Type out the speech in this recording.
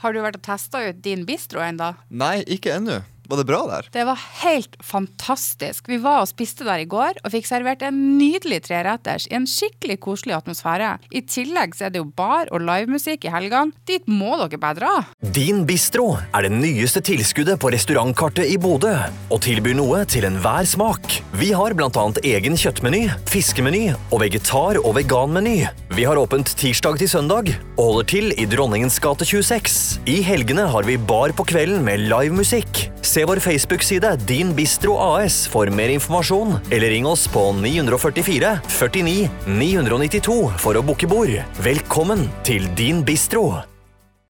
Har du vært og testa ut din bistro ennå? Nei, ikke ennå. Var det bra der? Det var helt fantastisk. Vi var og spiste der i går og fikk servert en nydelig treretters i en skikkelig koselig atmosfære. I tillegg så er det jo bar og livemusikk i helgene. Dit må dere bare dra. Din Bistro er det nyeste tilskuddet på restaurantkartet i Bodø, og tilbyr noe til enhver smak. Vi har bl.a. egen kjøttmeny, fiskemeny og vegetar- og veganmeny. Vi har åpent tirsdag til søndag og holder til i Dronningens gate 26. I helgene har vi bar på kvelden med livemusikk. Se vår Facebook-side Din Bistro AS for mer informasjon, eller ring oss på 944 49 992 for å booke bord. Velkommen til Din Bistro!